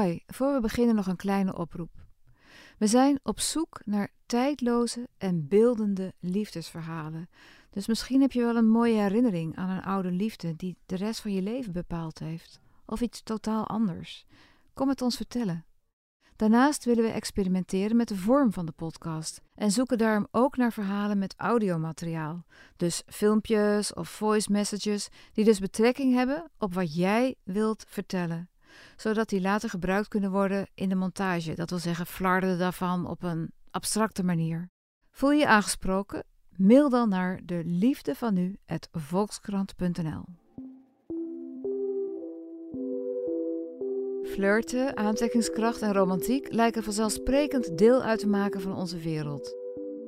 Hi, voor we beginnen nog een kleine oproep. We zijn op zoek naar tijdloze en beeldende liefdesverhalen. Dus misschien heb je wel een mooie herinnering aan een oude liefde die de rest van je leven bepaald heeft. Of iets totaal anders. Kom het ons vertellen. Daarnaast willen we experimenteren met de vorm van de podcast en zoeken daarom ook naar verhalen met audiomateriaal. Dus filmpjes of voice messages die dus betrekking hebben op wat jij wilt vertellen zodat die later gebruikt kunnen worden in de montage. Dat wil zeggen, flarden daarvan op een abstracte manier. Voel je aangesproken? Mail dan naar de liefde van nu volkskrant.nl. Flirten, aantrekkingskracht en romantiek lijken vanzelfsprekend deel uit te maken van onze wereld.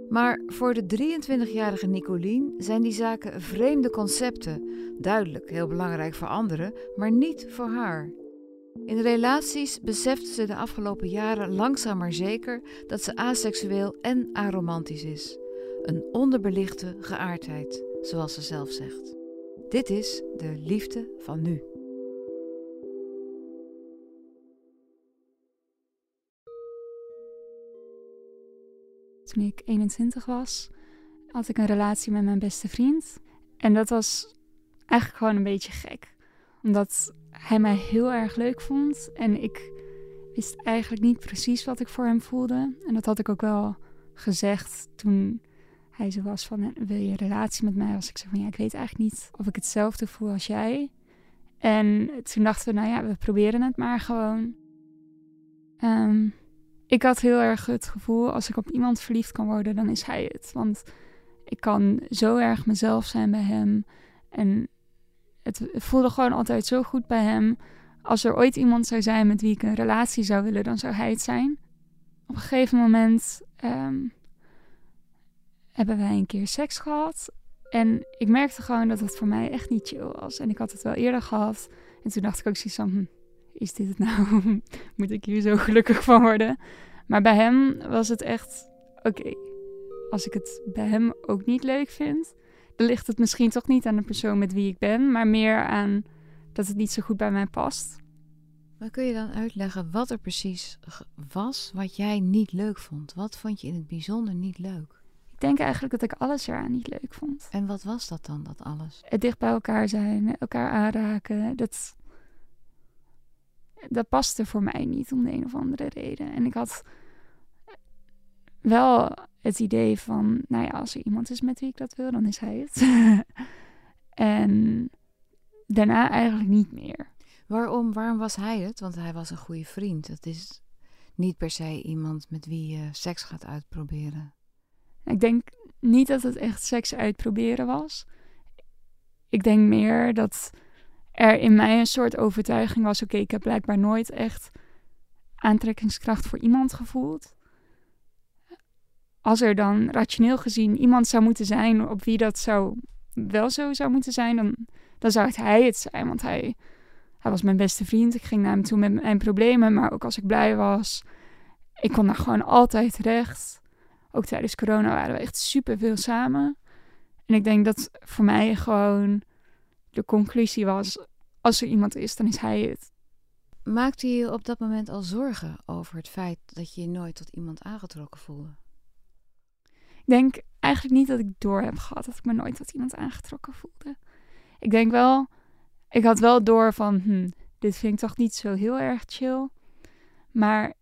Maar voor de 23-jarige Nicolien zijn die zaken vreemde concepten, duidelijk heel belangrijk voor anderen, maar niet voor haar. In relaties beseft ze de afgelopen jaren langzaam maar zeker dat ze aseksueel en aromantisch is. Een onderbelichte geaardheid, zoals ze zelf zegt. Dit is de liefde van nu. Toen ik 21 was, had ik een relatie met mijn beste vriend. En dat was eigenlijk gewoon een beetje gek. Omdat hij mij heel erg leuk vond. En ik wist eigenlijk niet precies wat ik voor hem voelde. En dat had ik ook wel gezegd toen hij zo was van, wil je een relatie met mij? Was ik zo van, ja, ik weet eigenlijk niet of ik hetzelfde voel als jij. En toen dachten we, nou ja, we proberen het maar gewoon. Um, ik had heel erg het gevoel, als ik op iemand verliefd kan worden, dan is hij het. Want ik kan zo erg mezelf zijn bij hem. En het voelde gewoon altijd zo goed bij hem. Als er ooit iemand zou zijn met wie ik een relatie zou willen, dan zou hij het zijn. Op een gegeven moment ehm, hebben wij een keer seks gehad. En ik merkte gewoon dat het voor mij echt niet chill was. En ik had het wel eerder gehad. En toen dacht ik ook zoiets van, hm, is dit het nou? Moet ik hier zo gelukkig van worden? Maar bij hem was het echt, oké, als ik het bij hem ook niet leuk vind, ligt het misschien toch niet aan de persoon met wie ik ben, maar meer aan dat het niet zo goed bij mij past. Maar kun je dan uitleggen wat er precies was wat jij niet leuk vond? Wat vond je in het bijzonder niet leuk? Ik denk eigenlijk dat ik alles eraan niet leuk vond. En wat was dat dan, dat alles? Het dicht bij elkaar zijn, elkaar aanraken, dat, dat paste voor mij niet om de een of andere reden. En ik had wel het idee van, nou ja, als er iemand is met wie ik dat wil, dan is hij het. en daarna eigenlijk niet meer. Waarom, waarom was hij het? Want hij was een goede vriend. Het is niet per se iemand met wie je seks gaat uitproberen. Ik denk niet dat het echt seks uitproberen was. Ik denk meer dat er in mij een soort overtuiging was: oké, ik heb blijkbaar nooit echt aantrekkingskracht voor iemand gevoeld als er dan rationeel gezien iemand zou moeten zijn op wie dat zou, wel zo zou moeten zijn, dan, dan zou het hij het zijn. Want hij, hij was mijn beste vriend. Ik ging naar hem toe met mijn problemen, maar ook als ik blij was. Ik kon daar gewoon altijd terecht. Ook tijdens corona waren we echt super veel samen. En ik denk dat voor mij gewoon de conclusie was: als er iemand is, dan is hij het. Maakte je je op dat moment al zorgen over het feit dat je je nooit tot iemand aangetrokken voelde? Ik denk eigenlijk niet dat ik door heb gehad dat ik me nooit tot iemand aangetrokken voelde. Ik denk wel, ik had wel door van, hm, dit vind ik toch niet zo heel erg chill. Maar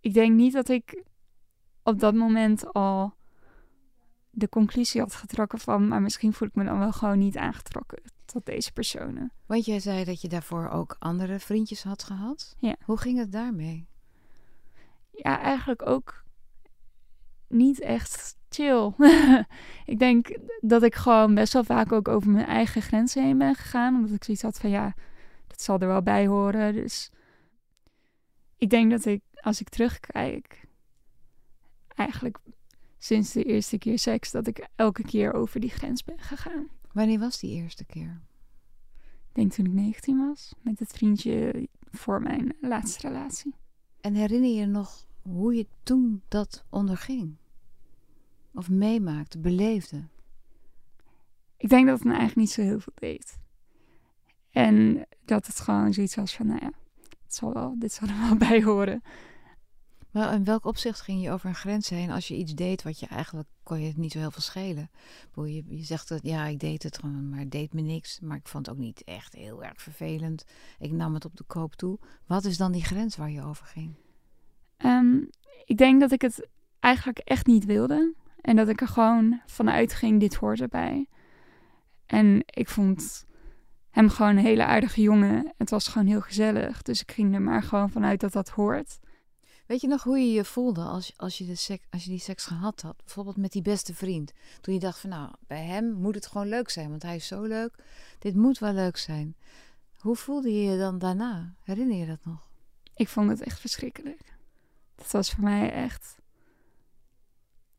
ik denk niet dat ik op dat moment al de conclusie had getrokken van, maar misschien voel ik me dan wel gewoon niet aangetrokken tot deze personen. Want jij zei dat je daarvoor ook andere vriendjes had gehad. Ja. Hoe ging het daarmee? Ja, eigenlijk ook niet echt chill. ik denk dat ik gewoon best wel vaak ook over mijn eigen grenzen heen ben gegaan. Omdat ik zoiets had van ja, dat zal er wel bij horen. Dus ik denk dat ik, als ik terugkijk, eigenlijk sinds de eerste keer seks, dat ik elke keer over die grens ben gegaan. Wanneer was die eerste keer? Ik denk toen ik 19 was, met het vriendje voor mijn laatste relatie. En herinner je nog hoe je toen dat onderging? Of meemaakte, beleefde? Ik denk dat het me eigenlijk niet zo heel veel deed. En dat het gewoon zoiets was van, nou ja, dit zal, wel, dit zal er wel bij horen. Maar in welk opzicht ging je over een grens heen als je iets deed wat je eigenlijk kon je het niet zo heel veel schelen? Je, je zegt dat ja, ik deed het gewoon, maar het deed me niks. Maar ik vond het ook niet echt heel erg vervelend. Ik nam het op de koop toe. Wat is dan die grens waar je over ging? Ehm, ik denk dat ik het eigenlijk echt niet wilde. En dat ik er gewoon vanuit ging, dit hoort erbij. En ik vond hem gewoon een hele aardige jongen. Het was gewoon heel gezellig. Dus ik ging er maar gewoon vanuit dat dat hoort. Weet je nog hoe je je voelde als, als, je de seks, als je die seks gehad had? Bijvoorbeeld met die beste vriend. Toen je dacht van nou, bij hem moet het gewoon leuk zijn, want hij is zo leuk. Dit moet wel leuk zijn. Hoe voelde je je dan daarna? Herinner je dat nog? Ik vond het echt verschrikkelijk. Dat was voor mij echt.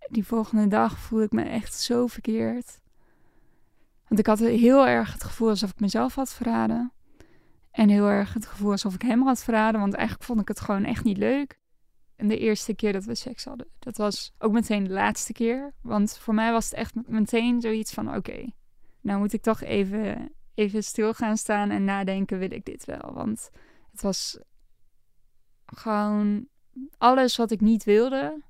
Die volgende dag voelde ik me echt zo verkeerd. Want ik had heel erg het gevoel alsof ik mezelf had verraden. En heel erg het gevoel alsof ik hem had verraden. Want eigenlijk vond ik het gewoon echt niet leuk. En de eerste keer dat we seks hadden, dat was ook meteen de laatste keer. Want voor mij was het echt meteen zoiets van: oké, nou moet ik toch even, even stil gaan staan en nadenken: wil ik dit wel? Want het was gewoon alles wat ik niet wilde.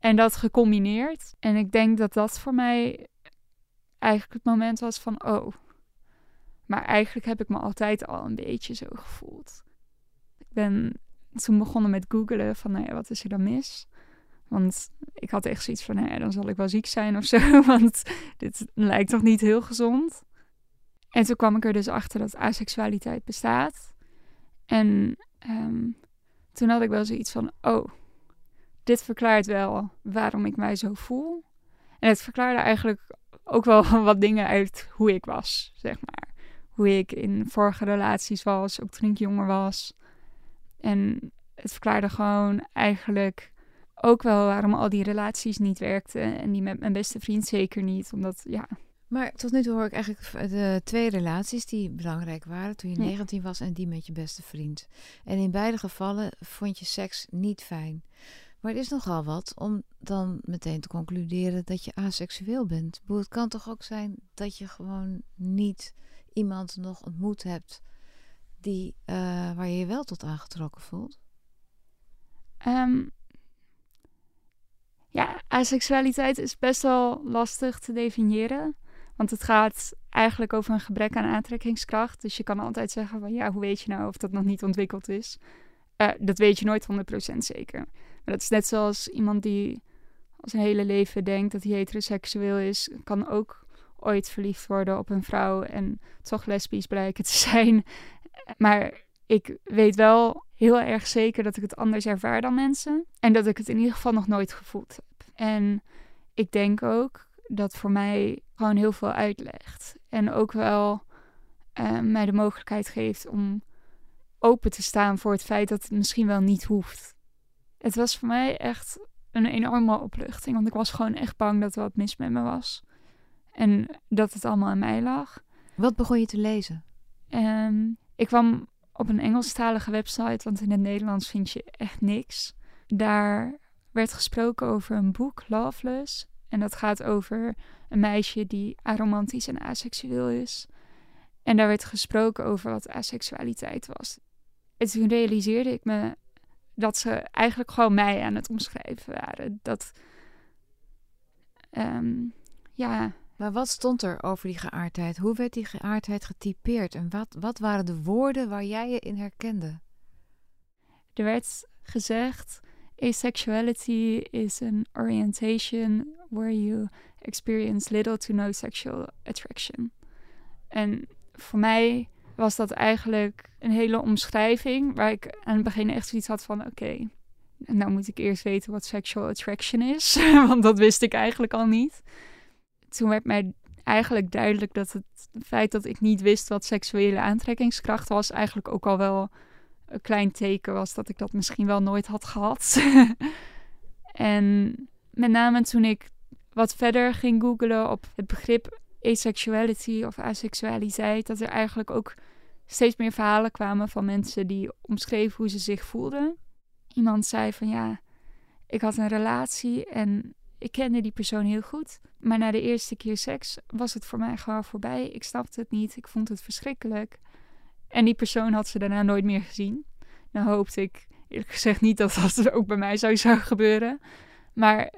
En dat gecombineerd. En ik denk dat dat voor mij eigenlijk het moment was van: oh. Maar eigenlijk heb ik me altijd al een beetje zo gevoeld. Ik ben toen begonnen met googelen van, nou wat is er dan mis? Want ik had echt zoiets van, nou dan zal ik wel ziek zijn of zo, want dit lijkt toch niet heel gezond. En toen kwam ik er dus achter dat asexualiteit bestaat. En ehm, toen had ik wel zoiets van, oh, dit verklaart wel waarom ik mij zo voel. En het verklaarde eigenlijk ook wel wat dingen uit hoe ik was, zeg maar. Hoe ik in vorige relaties was, ook toen ik jonger was. En het verklaarde gewoon eigenlijk ook wel waarom al die relaties niet werkten. En die met mijn beste vriend zeker niet. Omdat, ja. Maar tot nu toe hoor ik eigenlijk de twee relaties die belangrijk waren. Toen je 19 was en die met je beste vriend. En in beide gevallen vond je seks niet fijn. Maar het is nogal wat om dan meteen te concluderen dat je aseksueel bent. Het kan toch ook zijn dat je gewoon niet iemand nog ontmoet hebt die, uh, waar je je wel tot aangetrokken voelt? Um, ja, asexualiteit is best wel lastig te definiëren. Want het gaat eigenlijk over een gebrek aan aantrekkingskracht. Dus je kan altijd zeggen van ja, hoe weet je nou of dat nog niet ontwikkeld is? Uh, dat weet je nooit 100% zeker. Dat is net zoals iemand die al zijn hele leven denkt dat hij heteroseksueel is, kan ook ooit verliefd worden op een vrouw en toch lesbisch blijken te zijn. Maar ik weet wel heel erg zeker dat ik het anders ervaar dan mensen. En dat ik het in ieder geval nog nooit gevoeld heb. En ik denk ook dat voor mij gewoon heel veel uitlegt. En ook wel uh, mij de mogelijkheid geeft om open te staan voor het feit dat het misschien wel niet hoeft. Het was voor mij echt een enorme opluchting. Want ik was gewoon echt bang dat er wat mis met me was. En dat het allemaal aan mij lag. Wat begon je te lezen? Um, ik kwam op een Engelstalige website, want in het Nederlands vind je echt niks. Daar werd gesproken over een boek, Loveless. En dat gaat over een meisje die aromantisch en asexueel is. En daar werd gesproken over wat asexualiteit was. En toen realiseerde ik me dat ze eigenlijk gewoon mij aan het omschrijven waren. Dat, um, ja, maar wat stond er over die geaardheid? Hoe werd die geaardheid getypeerd? En wat, wat waren de woorden waar jij je in herkende? Er werd gezegd: asexuality is an orientation where you experience little to no sexual attraction. En voor mij was dat eigenlijk een hele omschrijving waar ik aan het begin echt zoiets had van: oké, nou moet ik eerst weten wat sexual attraction is, want dat wist ik eigenlijk al niet toen werd mij eigenlijk duidelijk dat het feit dat ik niet wist wat seksuele aantrekkingskracht was, eigenlijk ook al wel een klein teken was dat ik dat misschien wel nooit had gehad. en met name toen ik wat verder ging googlen op het begrip asexuality of asexualiteit, dat er eigenlijk ook steeds meer verhalen kwamen van mensen die omschreven hoe ze zich voelden. Iemand zei van ja, ik had een relatie en ik kende die persoon heel goed. Maar na de eerste keer seks was het voor mij gewoon voorbij. Ik snapte het niet. Ik vond het verschrikkelijk. En die persoon had ze daarna nooit meer gezien. Nou hoopte ik eerlijk gezegd niet dat dat ook bij mij zou, zou gebeuren. Maar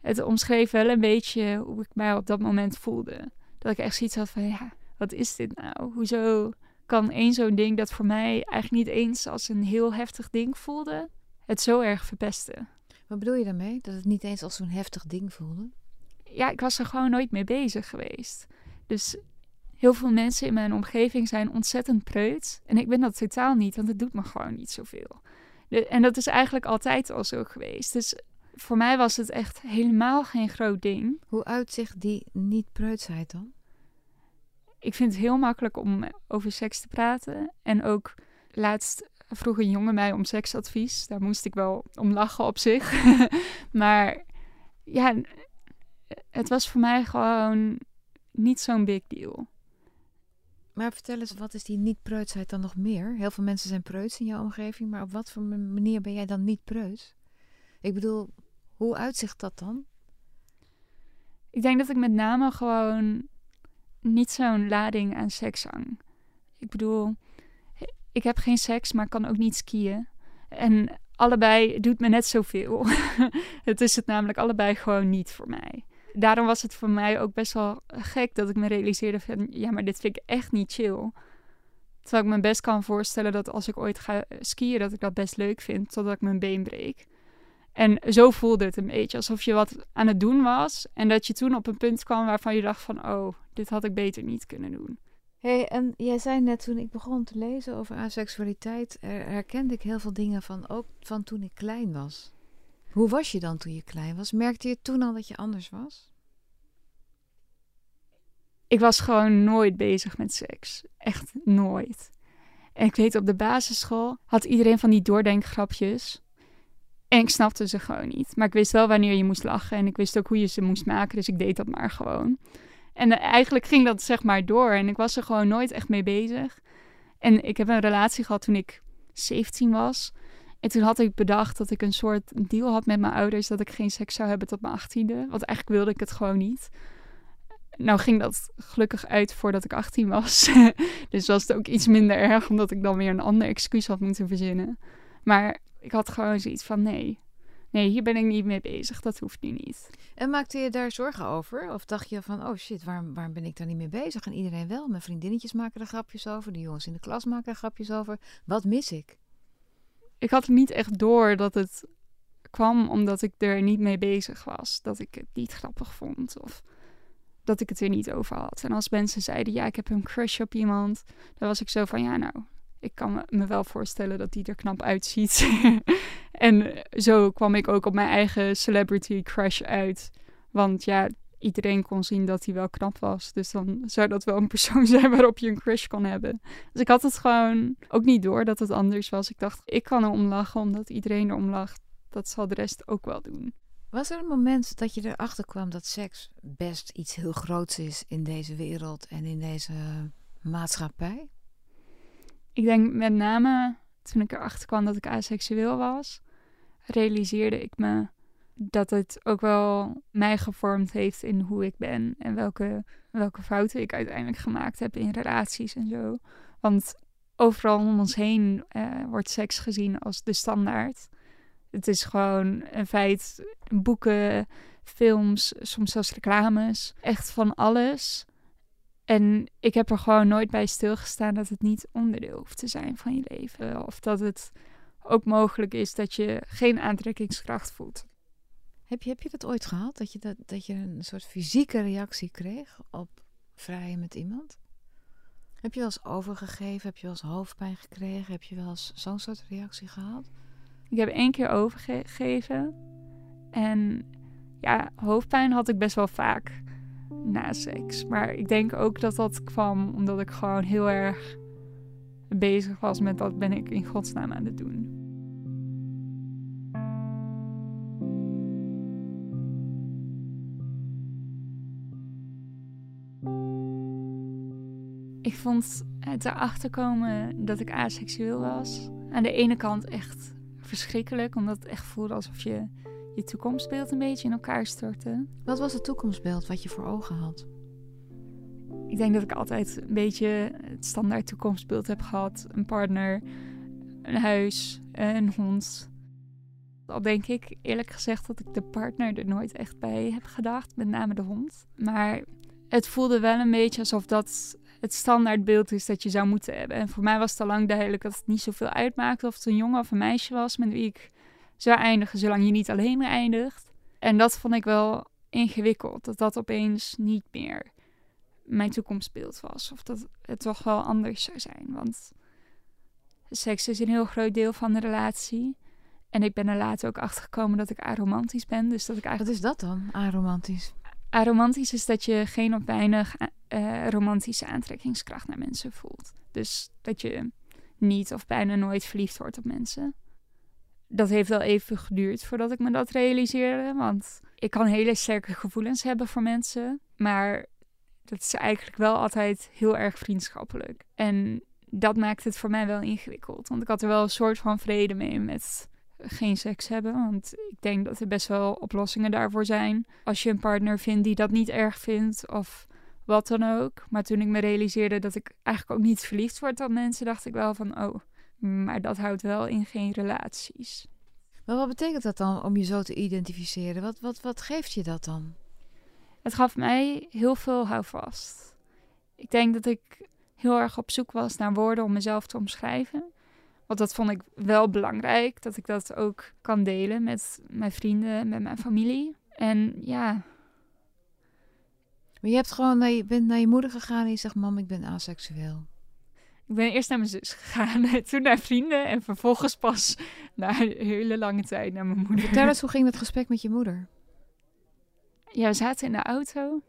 het omschreef wel een beetje hoe ik mij op dat moment voelde. Dat ik echt zoiets had van, ja, wat is dit nou? Hoezo kan één zo'n ding dat voor mij eigenlijk niet eens als een heel heftig ding voelde, het zo erg verpesten? Wat bedoel je daarmee? Dat het niet eens als zo'n heftig ding voelde? Ja, ik was er gewoon nooit mee bezig geweest. Dus heel veel mensen in mijn omgeving zijn ontzettend preut. En ik ben dat totaal niet, want het doet me gewoon niet zoveel. De, en dat is eigenlijk altijd al zo geweest. Dus voor mij was het echt helemaal geen groot ding. Hoe uitzicht die niet-preutsheid dan? Ik vind het heel makkelijk om over seks te praten. En ook laatst vroeg een jongen mij om seksadvies. Daar moest ik wel om lachen op zich. maar ja, het was voor mij gewoon niet zo'n big deal. Maar vertel eens, wat is die niet-preutsheid dan nog meer? Heel veel mensen zijn preuts in jouw omgeving, maar op wat voor manier ben jij dan niet preuts? Ik bedoel, hoe uitzicht dat dan? Ik denk dat ik met name gewoon niet zo'n lading aan seks hang. Ik bedoel, ik heb geen seks, maar kan ook niet skiën. En allebei doet me net zoveel. het is het namelijk allebei gewoon niet voor mij. Daarom was het voor mij ook best wel gek dat ik me realiseerde van... ja, maar dit vind ik echt niet chill. Terwijl ik me best kan voorstellen dat als ik ooit ga skiën... dat ik dat best leuk vind, totdat ik mijn been breek. En zo voelde het een beetje, alsof je wat aan het doen was... en dat je toen op een punt kwam waarvan je dacht van... oh, dit had ik beter niet kunnen doen. hey, en jij zei net toen ik begon te lezen over asexualiteit... herkende ik heel veel dingen van, ook van toen ik klein was... Hoe was je dan toen je klein was? Merkte je toen al dat je anders was? Ik was gewoon nooit bezig met seks. Echt nooit. En ik weet, op de basisschool had iedereen van die doordenkgrapjes. En ik snapte ze gewoon niet. Maar ik wist wel wanneer je moest lachen. En ik wist ook hoe je ze moest maken. Dus ik deed dat maar gewoon. En eigenlijk ging dat zeg maar door. En ik was er gewoon nooit echt mee bezig. En ik heb een relatie gehad toen ik 17 was. En toen had ik bedacht dat ik een soort deal had met mijn ouders dat ik geen seks zou hebben tot mijn achttiende. Want eigenlijk wilde ik het gewoon niet. Nou ging dat gelukkig uit voordat ik 18 was. dus was het ook iets minder erg, omdat ik dan weer een ander excuus had moeten verzinnen. Maar ik had gewoon zoiets van: nee, nee, hier ben ik niet mee bezig. Dat hoeft nu niet. En maakte je daar zorgen over? Of dacht je van: oh shit, waarom, waarom ben ik daar niet mee bezig? En iedereen wel. Mijn vriendinnetjes maken er grapjes over. De jongens in de klas maken er grapjes over. Wat mis ik? ik had niet echt door dat het kwam omdat ik er niet mee bezig was. Dat ik het niet grappig vond of dat ik het er niet over had. En als mensen zeiden, ja, ik heb een crush op iemand, dan was ik zo van, ja, nou, ik kan me wel voorstellen dat die er knap uitziet. en zo kwam ik ook op mijn eigen celebrity crush uit. Want ja, iedereen kon zien dat hij wel knap was. Dus dan zou dat wel een persoon zijn waarop je een crush kon hebben. Dus ik had het gewoon ook niet door dat het anders was. Ik dacht, ik kan erom lachen omdat iedereen erom lacht. Dat zal de rest ook wel doen. Was er een moment dat je erachter kwam dat seks best iets heel groots is in deze wereld en in deze maatschappij? Ik denk met name toen ik erachter kwam dat ik asexueel was, realiseerde ik me dat het ook wel mij gevormd heeft in hoe ik ben en welke, welke fouten ik uiteindelijk gemaakt heb in relaties en zo. Want overal om ons heen uh, wordt seks gezien als de standaard. Het is gewoon een feit, boeken, films, soms zelfs reclames, echt van alles. En ik heb er gewoon nooit bij stilgestaan dat het niet onderdeel hoeft te zijn van je leven. Of dat het ook mogelijk is dat je geen aantrekkingskracht voelt. Heb je, heb je dat ooit gehad? Dat je, dat, dat je een soort fysieke reactie kreeg op vrijen met iemand? Heb je wel eens overgegeven? Heb je wel eens hoofdpijn gekregen? Heb je wel eens zo'n soort reactie gehad? Ik heb één keer overgegeven. En ja, hoofdpijn had ik best wel vaak na seks. Maar ik denk ook dat dat kwam omdat ik gewoon heel erg bezig was met wat ben ik in godsnaam aan het doen. Ik vond het erachter komen dat ik aseksueel was. Aan de ene kant echt verschrikkelijk, omdat het echt voelde alsof je je toekomstbeeld een beetje in elkaar stortte. Wat was het toekomstbeeld wat je voor ogen had? ik denk dat ik altijd een beetje het standaard toekomstbeeld heb gehad. Een partner, een huis, een hond. Al denk ik eerlijk gezegd dat ik de partner er nooit echt bij heb gedacht, met name de hond. Maar het voelde wel een beetje alsof dat het standaardbeeld is dat je zou moeten hebben. En voor mij was het al lang duidelijk dat het niet zoveel uitmaakte of het een jongen of een meisje was met wie ik zou eindigen, zolang je niet alleen eindigt. En dat vond ik wel ingewikkeld, dat dat opeens niet meer mijn toekomstbeeld was. Of dat het toch wel anders zou zijn. Want seks is een heel groot deel van de relatie. En ik ben er later ook achter gekomen dat ik aromantisch ben. Dus dat ik eigenlijk... Wat is dat dan, aromantisch? Aromantisch is dat je geen of weinig uh, romantische aantrekkingskracht naar mensen voelt. Dus dat je niet of bijna nooit verliefd wordt op mensen. Dat heeft wel even geduurd voordat ik me dat realiseerde. Want ik kan hele sterke gevoelens hebben voor mensen. Maar dat is eigenlijk wel altijd heel erg vriendschappelijk. En dat maakt het voor mij wel ingewikkeld. Want ik had er wel een soort van vrede mee met geen seks hebben. Want ik denk dat er best wel oplossingen daarvoor zijn. Als je een partner vindt die dat niet erg vindt of wat dan ook. Maar toen ik me realiseerde dat ik eigenlijk ook niet verliefd word op mensen, dacht ik wel van oh, maar dat houdt wel in geen relaties. Maar wat betekent dat dan om je zo te identificeren? Wat, wat, wat geeft je dat dan? Het gaf mij heel veel houvast. Ik denk dat ik heel erg op zoek was naar woorden om mezelf te omschrijven. Want dat vond ik wel belangrijk, dat ik dat ook kan delen met mijn vrienden, met mijn familie. En ja. Maar je hebt gewoon naar je, bent naar je moeder gegaan en je zegt: Mam, ik ben aseksueel. Ik ben eerst naar mijn zus gegaan, toen naar vrienden en vervolgens pas na een hele lange tijd naar mijn moeder. Vertel eens, hoe ging dat gesprek met je moeder? Ja, we zaten in de auto.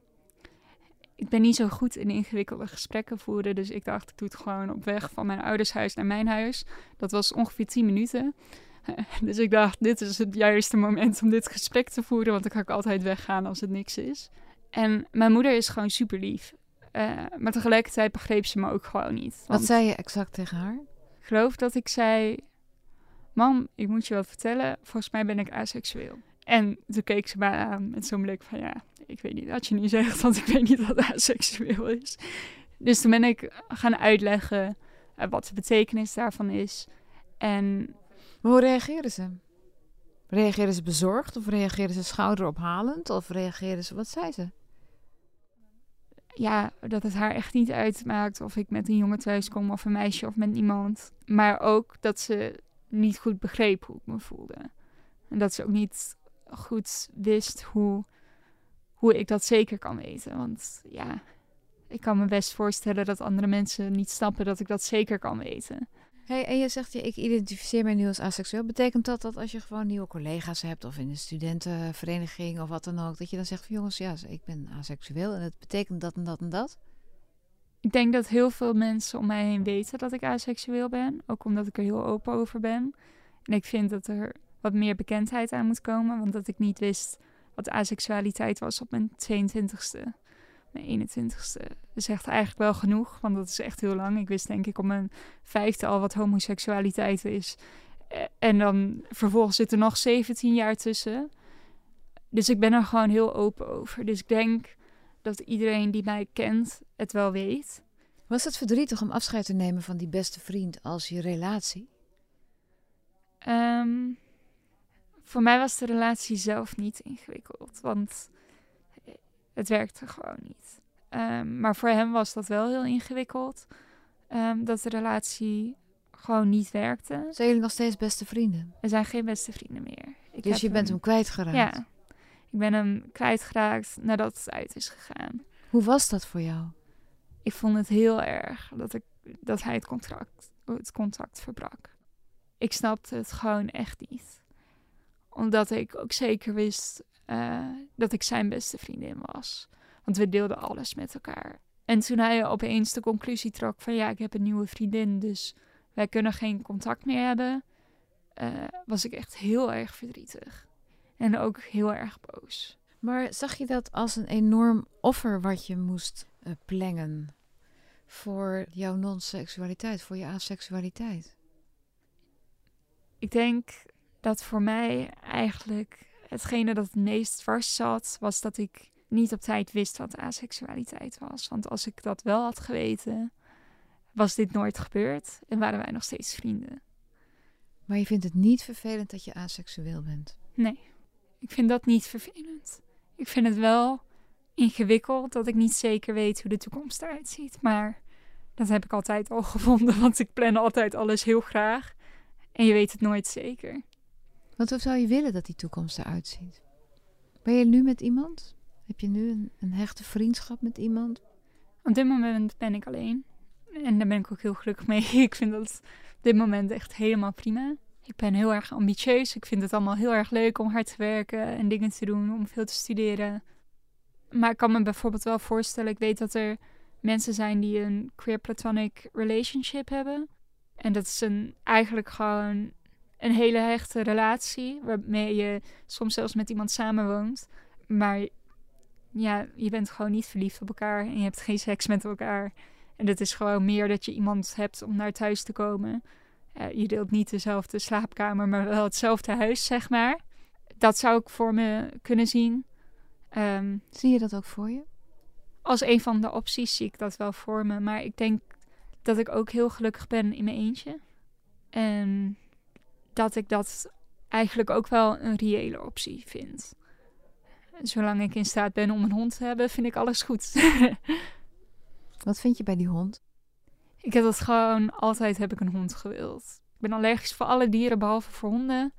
Ik ben niet zo goed in ingewikkelde gesprekken voeren, dus ik dacht, ik doe het gewoon op weg van mijn ouders huis naar mijn huis. Dat was ongeveer 10 minuten. Dus ik dacht, dit is het juiste moment om dit gesprek te voeren, want dan kan ik altijd weggaan als het niks is. En mijn moeder is gewoon super lief. Uh, maar tegelijkertijd begreep ze me ook gewoon niet. Wat zei je exact tegen haar? Ik geloof dat ik zei: Mam, ik moet je wat vertellen. Volgens mij ben ik aseksueel. En toen keek ze mij aan met zo'n blik van: Ja, ik weet niet wat je nu zegt, want ik weet niet wat aseksueel is. Dus toen ben ik gaan uitleggen uh, wat de betekenis daarvan is. En. Maar hoe reageerden ze? Reageerden ze bezorgd of reageerden ze schouderophalend of reageerden ze. Wat zei ze? Ja, dat het haar echt niet uitmaakt of ik met een jongen thuis kom of een meisje of met iemand. Maar ook dat ze niet goed begreep hoe ik me voelde. En dat ze ook niet goed wist hoe, hoe ik dat zeker kan weten. Want ja, ik kan me best voorstellen dat andere mensen niet snappen dat ik dat zeker kan weten. Hey, en je zegt, je, ik identificeer mij nu als asexueel. Betekent dat dat als je gewoon nieuwe collega's hebt of in een studentenvereniging of wat dan ook, dat je dan zegt van jongens, ja, ik ben asexueel en het betekent dat en dat en dat? Ik denk dat heel veel mensen om mij heen weten dat ik asexueel ben, ook omdat ik er heel open over ben. En ik vind dat er wat meer bekendheid aan moet komen, want dat ik niet wist wat asexualiteit was op mijn 22ste mijn 21ste zegt eigenlijk wel genoeg, want dat is echt heel lang. Ik wist denk ik op mijn vijfde al wat homoseksualiteit is. Eh, en dan vervolgens zit er nog 17 jaar tussen. Dus ik ben er gewoon heel open over. Dus ik denk dat iedereen die mij kent het wel weet. Was het verdrietig om afscheid te nemen van die beste vriend als je relatie? Ehm, voor mij was de relatie zelf niet ingewikkeld. Want het werkte gewoon niet. Ehm, maar voor hem was dat wel heel ingewikkeld. Um, dat de relatie gewoon niet werkte. Zijn jullie nog steeds beste vrienden? We zijn geen beste vrienden meer. Ik dus je bent hem, kwijtgeraakt? Ja. Ik ben hem kwijtgeraakt nadat het uit is gegaan. Hoe was dat voor jou? Ik vond het heel erg dat, ik, dat hij het contract, het contact verbrak. Ik snapte het gewoon echt niet. Omdat ik ook zeker wist uh, dat ik zijn beste vriendin was. Want we deelden alles met elkaar. En toen hij opeens de conclusie trok van ja, ik heb een nieuwe vriendin, dus wij kunnen geen contact meer hebben, uh, was ik echt heel erg verdrietig. En ook heel erg boos. Maar zag je dat als een enorm offer wat je moest uh, plengen voor jouw non-seksualiteit, voor je aseksualiteit? Ik denk dat voor mij eigenlijk hetgene dat het meest vast zat, was dat ik niet op tijd wist wat aseksualiteit was. Want als ik dat wel had geweten, was dit nooit gebeurd en waren wij nog steeds vrienden. Maar je vindt het niet vervelend dat je aseksueel bent? Nee, ik vind dat niet vervelend. Ik vind het wel ingewikkeld dat ik niet zeker weet hoe de toekomst eruit ziet. Maar dat heb ik altijd al gevonden, want ik plan altijd alles heel graag. En je weet het nooit zeker. Want hoe zou je willen dat die toekomst eruit ziet? Ben je nu met iemand? Heb je nu een, hechte vriendschap met iemand? Op dit moment ben ik alleen. En daar ben ik ook heel gelukkig mee. Ik vind dat op dit moment echt helemaal prima. Ik ben heel erg ambitieus. Ik vind het allemaal heel erg leuk om hard te werken en dingen te doen, om veel te studeren. Maar ik kan me bijvoorbeeld wel voorstellen, ik weet dat er mensen zijn die een queer platonic relationship hebben. En dat is een, eigenlijk gewoon een hele hechte relatie, waarmee je soms zelfs met iemand samenwoont. Maar ja, je bent gewoon niet verliefd op elkaar en je hebt geen seks met elkaar. En het is gewoon meer dat je iemand hebt om naar thuis te komen. Uh, je deelt niet dezelfde slaapkamer, maar wel hetzelfde huis, zeg maar. Dat zou ik voor me kunnen zien. Um, zie je dat ook voor je? Als een van de opties zie ik dat wel voor me. Maar ik denk dat ik ook heel gelukkig ben in mijn eentje. En dat ik dat eigenlijk ook wel een reële optie vind. Zolang ik in staat ben om een hond te hebben, vind ik alles goed. Wat vind je bij die hond? Ik heb dat gewoon altijd heb ik een hond gewild. Ik ben allergisch voor alle dieren behalve voor honden.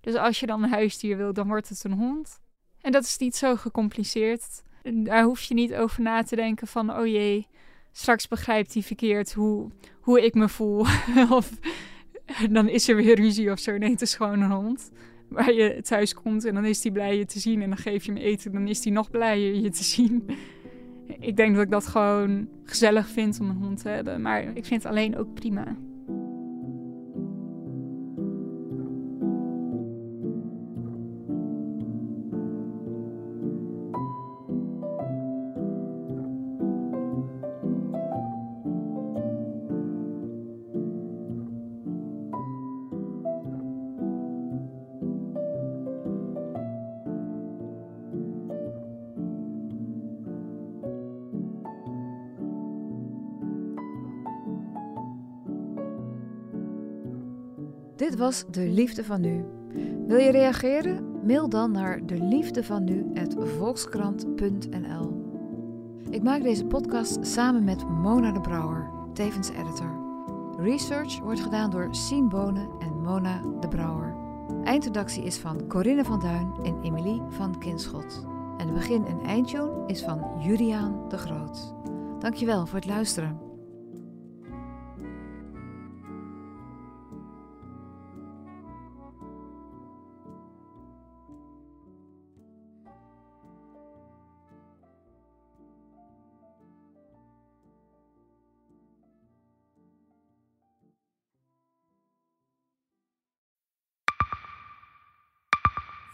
Dus als je dan een huisdier wilt, dan wordt het een hond. En dat is niet zo gecompliceerd. Daar hoef je niet over na te denken van, oh jee, straks begrijpt hij verkeerd hoe, hoe ik me voel. of dan is er weer ruzie of zo. Nee, het is gewoon een hond. Waar je thuis komt en dan is hij blij je te zien. En dan geef je hem eten, dan is hij nog blijer je te zien. Ik denk dat ik dat gewoon gezellig vind om een hond te hebben. Maar ik vind het alleen ook prima. Dit was De Liefde van Nu. Wil je reageren? Mail dan naar deliefdevanu@volkskrant.nl. Ik maak deze podcast samen met Mona de Brouwer, tevens editor. Research wordt gedaan door Sien Bonen en Mona de Brouwer. Eindredactie is van Corinne van Duin en Emilie van Kinschot. En de begin- en eindtune is van Juliaan de Groot. Dankjewel voor het luisteren.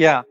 ja,